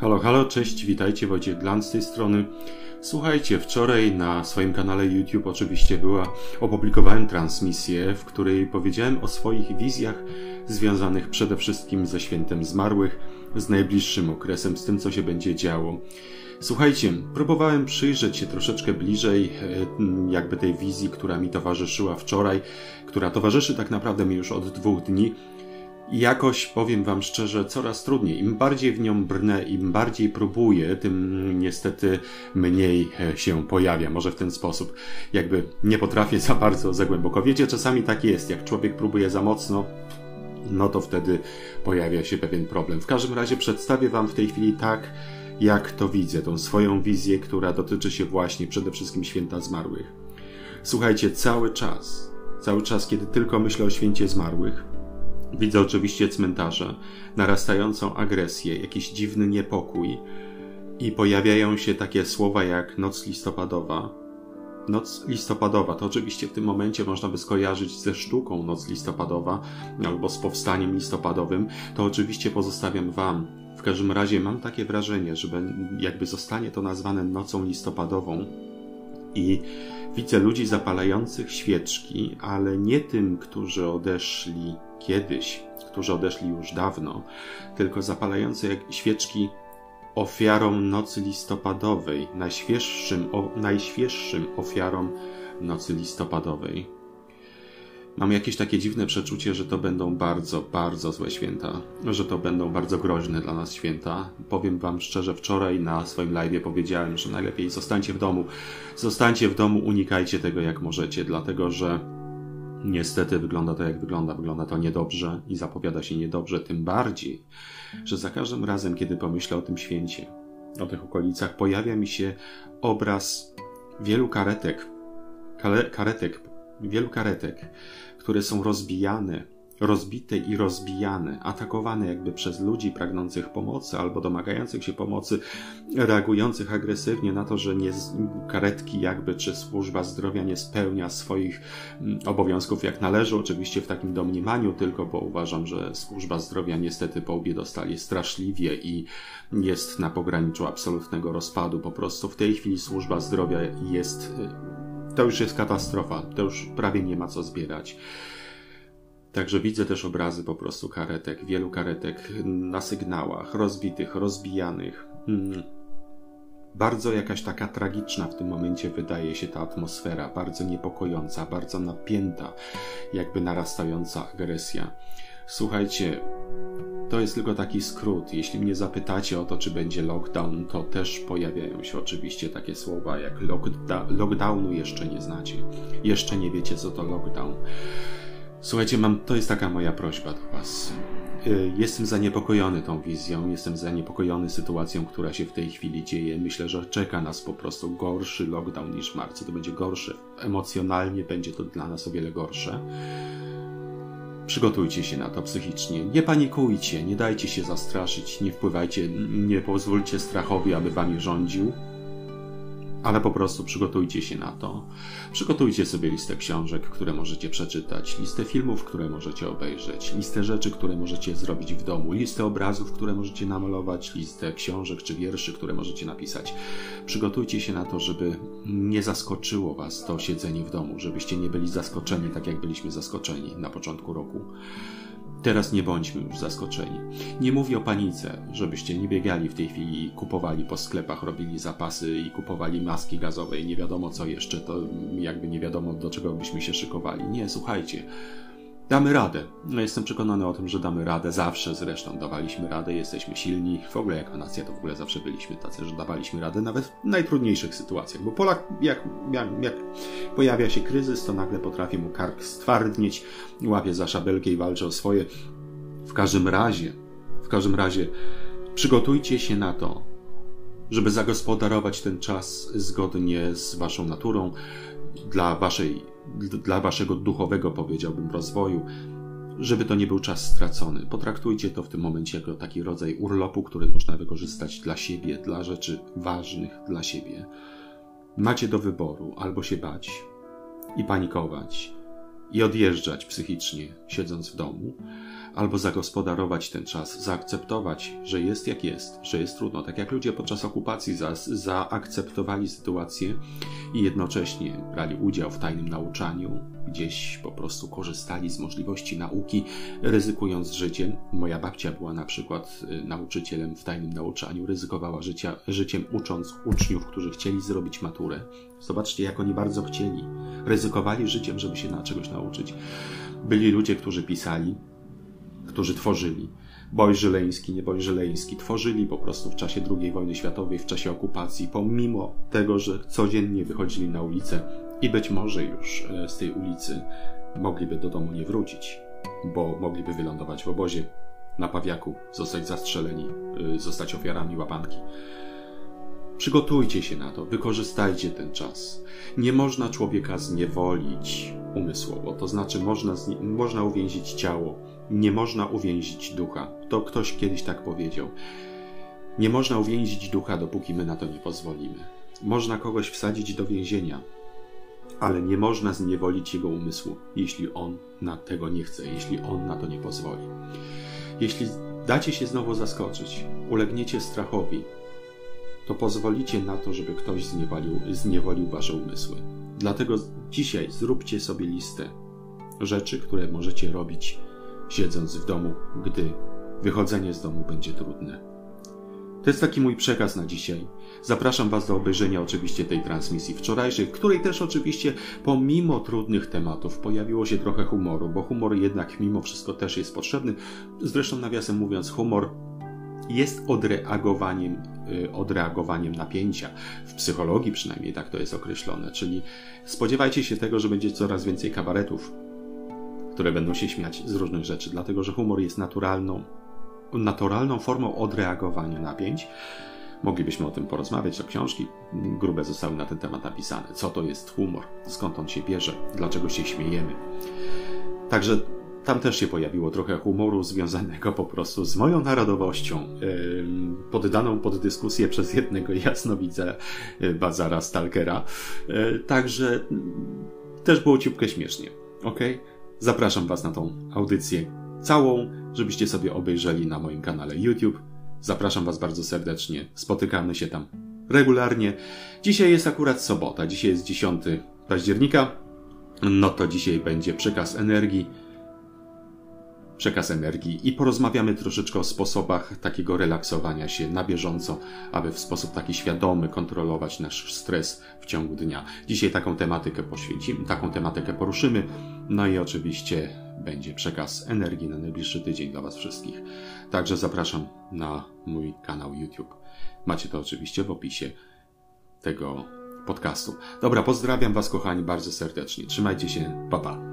Halo, halo, cześć, witajcie, Wojciech Glan z tej strony. Słuchajcie, wczoraj na swoim kanale YouTube oczywiście była, opublikowałem transmisję, w której powiedziałem o swoich wizjach związanych przede wszystkim ze świętem zmarłych, z najbliższym okresem, z tym, co się będzie działo. Słuchajcie, próbowałem przyjrzeć się troszeczkę bliżej e, jakby tej wizji, która mi towarzyszyła wczoraj, która towarzyszy tak naprawdę mi już od dwóch dni, jakoś, powiem Wam szczerze, coraz trudniej. Im bardziej w nią brnę, im bardziej próbuję, tym niestety mniej e, się pojawia. Może w ten sposób. Jakby nie potrafię za bardzo, za głęboko. Wiecie, czasami tak jest. Jak człowiek próbuje za mocno, no to wtedy pojawia się pewien problem. W każdym razie przedstawię Wam w tej chwili tak, jak to widzę, tą swoją wizję, która dotyczy się właśnie przede wszystkim święta zmarłych. Słuchajcie, cały czas, cały czas, kiedy tylko myślę o święcie zmarłych, Widzę oczywiście cmentarze, narastającą agresję, jakiś dziwny niepokój i pojawiają się takie słowa jak noc listopadowa. Noc listopadowa to oczywiście w tym momencie można by skojarzyć ze sztuką Noc listopadowa albo z powstaniem listopadowym. To oczywiście pozostawiam Wam. W każdym razie mam takie wrażenie, że jakby zostanie to nazwane nocą listopadową i widzę ludzi zapalających świeczki, ale nie tym, którzy odeszli kiedyś, którzy odeszli już dawno, tylko zapalające jak świeczki ofiarą nocy listopadowej, najświeższym, o, najświeższym ofiarom nocy listopadowej. Mam jakieś takie dziwne przeczucie, że to będą bardzo, bardzo złe święta, że to będą bardzo groźne dla nas święta. Powiem Wam szczerze, wczoraj na swoim live powiedziałem, że najlepiej zostańcie w domu. Zostańcie w domu, unikajcie tego jak możecie, dlatego że Niestety wygląda to jak wygląda, wygląda to niedobrze i zapowiada się niedobrze, tym bardziej, że za każdym razem, kiedy pomyślę o tym święcie, o tych okolicach, pojawia mi się obraz wielu karetek, karetek, wielu karetek, które są rozbijane rozbite i rozbijane, atakowane jakby przez ludzi pragnących pomocy albo domagających się pomocy, reagujących agresywnie na to, że nie, karetki jakby czy służba zdrowia nie spełnia swoich mm, obowiązków jak należy, oczywiście w takim domniemaniu tylko, bo uważam, że służba zdrowia niestety po obie dostali straszliwie i jest na pograniczu absolutnego rozpadu. Po prostu w tej chwili służba zdrowia jest y, to już jest katastrofa, to już prawie nie ma co zbierać. Także widzę też obrazy po prostu karetek, wielu karetek na sygnałach, rozbitych, rozbijanych. Hmm. Bardzo jakaś taka tragiczna w tym momencie wydaje się ta atmosfera, bardzo niepokojąca, bardzo napięta, jakby narastająca agresja. Słuchajcie, to jest tylko taki skrót. Jeśli mnie zapytacie o to, czy będzie lockdown, to też pojawiają się oczywiście takie słowa jak lockda lockdownu jeszcze nie znacie. Jeszcze nie wiecie, co to lockdown. Słuchajcie, mam, to jest taka moja prośba do Was. Y, jestem zaniepokojony tą wizją, jestem zaniepokojony sytuacją, która się w tej chwili dzieje. Myślę, że czeka nas po prostu gorszy lockdown niż w marcu. To będzie gorsze. Emocjonalnie będzie to dla nas o wiele gorsze. Przygotujcie się na to psychicznie. Nie panikujcie, nie dajcie się zastraszyć, nie wpływajcie, nie pozwólcie strachowi, aby wami rządził ale po prostu przygotujcie się na to. Przygotujcie sobie listę książek, które możecie przeczytać, listę filmów, które możecie obejrzeć, listę rzeczy, które możecie zrobić w domu, listę obrazów, które możecie namalować, listę książek czy wierszy, które możecie napisać. Przygotujcie się na to, żeby nie zaskoczyło Was to siedzenie w domu, żebyście nie byli zaskoczeni tak, jak byliśmy zaskoczeni na początku roku. Teraz nie bądźmy już zaskoczeni. Nie mówię o panice, żebyście nie biegali w tej chwili kupowali po sklepach, robili zapasy i kupowali maski gazowe i nie wiadomo co jeszcze, to jakby nie wiadomo do czego byśmy się szykowali. Nie, słuchajcie, Damy radę. No jestem przekonany o tym, że damy radę. Zawsze zresztą dawaliśmy radę, jesteśmy silni. W ogóle jako nacja to w ogóle zawsze byliśmy tacy, że dawaliśmy radę nawet w najtrudniejszych sytuacjach. Bo Polak, jak, jak, jak pojawia się kryzys, to nagle potrafi mu kark stwardnieć, łapie za szabelkę i walczy o swoje. W każdym razie, w każdym razie, przygotujcie się na to, żeby zagospodarować ten czas zgodnie z waszą naturą, dla waszej dla waszego duchowego, powiedziałbym, rozwoju, żeby to nie był czas stracony. Potraktujcie to w tym momencie jako taki rodzaj urlopu, który można wykorzystać dla siebie, dla rzeczy ważnych dla siebie. Macie do wyboru albo się bać i panikować i odjeżdżać psychicznie, siedząc w domu, albo zagospodarować ten czas, zaakceptować, że jest jak jest, że jest trudno. Tak jak ludzie podczas okupacji za, zaakceptowali sytuację i jednocześnie brali udział w tajnym nauczaniu, gdzieś po prostu korzystali z możliwości nauki, ryzykując życiem. Moja babcia była na przykład y, nauczycielem w tajnym nauczaniu, ryzykowała życia, życiem ucząc uczniów, którzy chcieli zrobić maturę. Zobaczcie, jak oni bardzo chcieli. Ryzykowali życiem, żeby się na czegoś nauczyć. Byli ludzie, którzy pisali, którzy tworzyli. Boj Żyleński, nie Boj Żyleński, tworzyli po prostu w czasie II wojny światowej, w czasie okupacji, pomimo tego, że codziennie wychodzili na ulicę i być może już e, z tej ulicy mogliby do domu nie wrócić, bo mogliby wylądować w obozie na Pawiaku, zostać zastrzeleni, e, zostać ofiarami łapanki. Przygotujcie się na to, wykorzystajcie ten czas. Nie można człowieka zniewolić umysłowo, to znaczy można, można uwięzić ciało, nie można uwięzić ducha. To ktoś kiedyś tak powiedział. Nie można uwięzić ducha, dopóki my na to nie pozwolimy. Można kogoś wsadzić do więzienia, ale nie można zniewolić jego umysłu, jeśli on na tego nie chce, jeśli on na to nie pozwoli. Jeśli dacie się znowu zaskoczyć, ulegniecie strachowi, to pozwolicie na to, żeby ktoś zniewolił, zniewolił wasze umysły. Dlatego dzisiaj zróbcie sobie listę rzeczy, które możecie robić siedząc w domu, gdy wychodzenie z domu będzie trudne. To jest taki mój przekaz na dzisiaj. Zapraszam Was do obejrzenia oczywiście tej transmisji wczorajszej, w której też oczywiście pomimo trudnych tematów pojawiło się trochę humoru, bo humor jednak mimo wszystko też jest potrzebny. Zresztą nawiasem mówiąc, humor jest odreagowaniem, y, odreagowaniem napięcia. W psychologii przynajmniej tak to jest określone, czyli spodziewajcie się tego, że będzie coraz więcej kabaretów, które będą się śmiać z różnych rzeczy, dlatego że humor jest naturalną, naturalną formą odreagowania napięć. Moglibyśmy o tym porozmawiać, to książki grube zostały na ten temat napisane. Co to jest humor? Skąd on się bierze? Dlaczego się śmiejemy? Także tam też się pojawiło trochę humoru związanego po prostu z moją narodowością, poddaną pod dyskusję przez jednego jasnowidza e, Bazara Stalkera. E, także też było ciupkę śmiesznie. ok? Zapraszam Was na tą audycję całą, żebyście sobie obejrzeli na moim kanale YouTube. Zapraszam Was bardzo serdecznie. Spotykamy się tam regularnie. Dzisiaj jest akurat sobota, dzisiaj jest 10 października. No to dzisiaj będzie przekaz energii przekaz energii i porozmawiamy troszeczkę o sposobach takiego relaksowania się na bieżąco, aby w sposób taki świadomy kontrolować nasz stres w ciągu dnia. Dzisiaj taką tematykę poświęcimy, taką tematykę poruszymy, no i oczywiście będzie przekaz energii na najbliższy tydzień dla Was wszystkich. Także zapraszam na mój kanał YouTube. Macie to oczywiście w opisie tego podcastu. Dobra, pozdrawiam Was kochani bardzo serdecznie. Trzymajcie się, pa pa.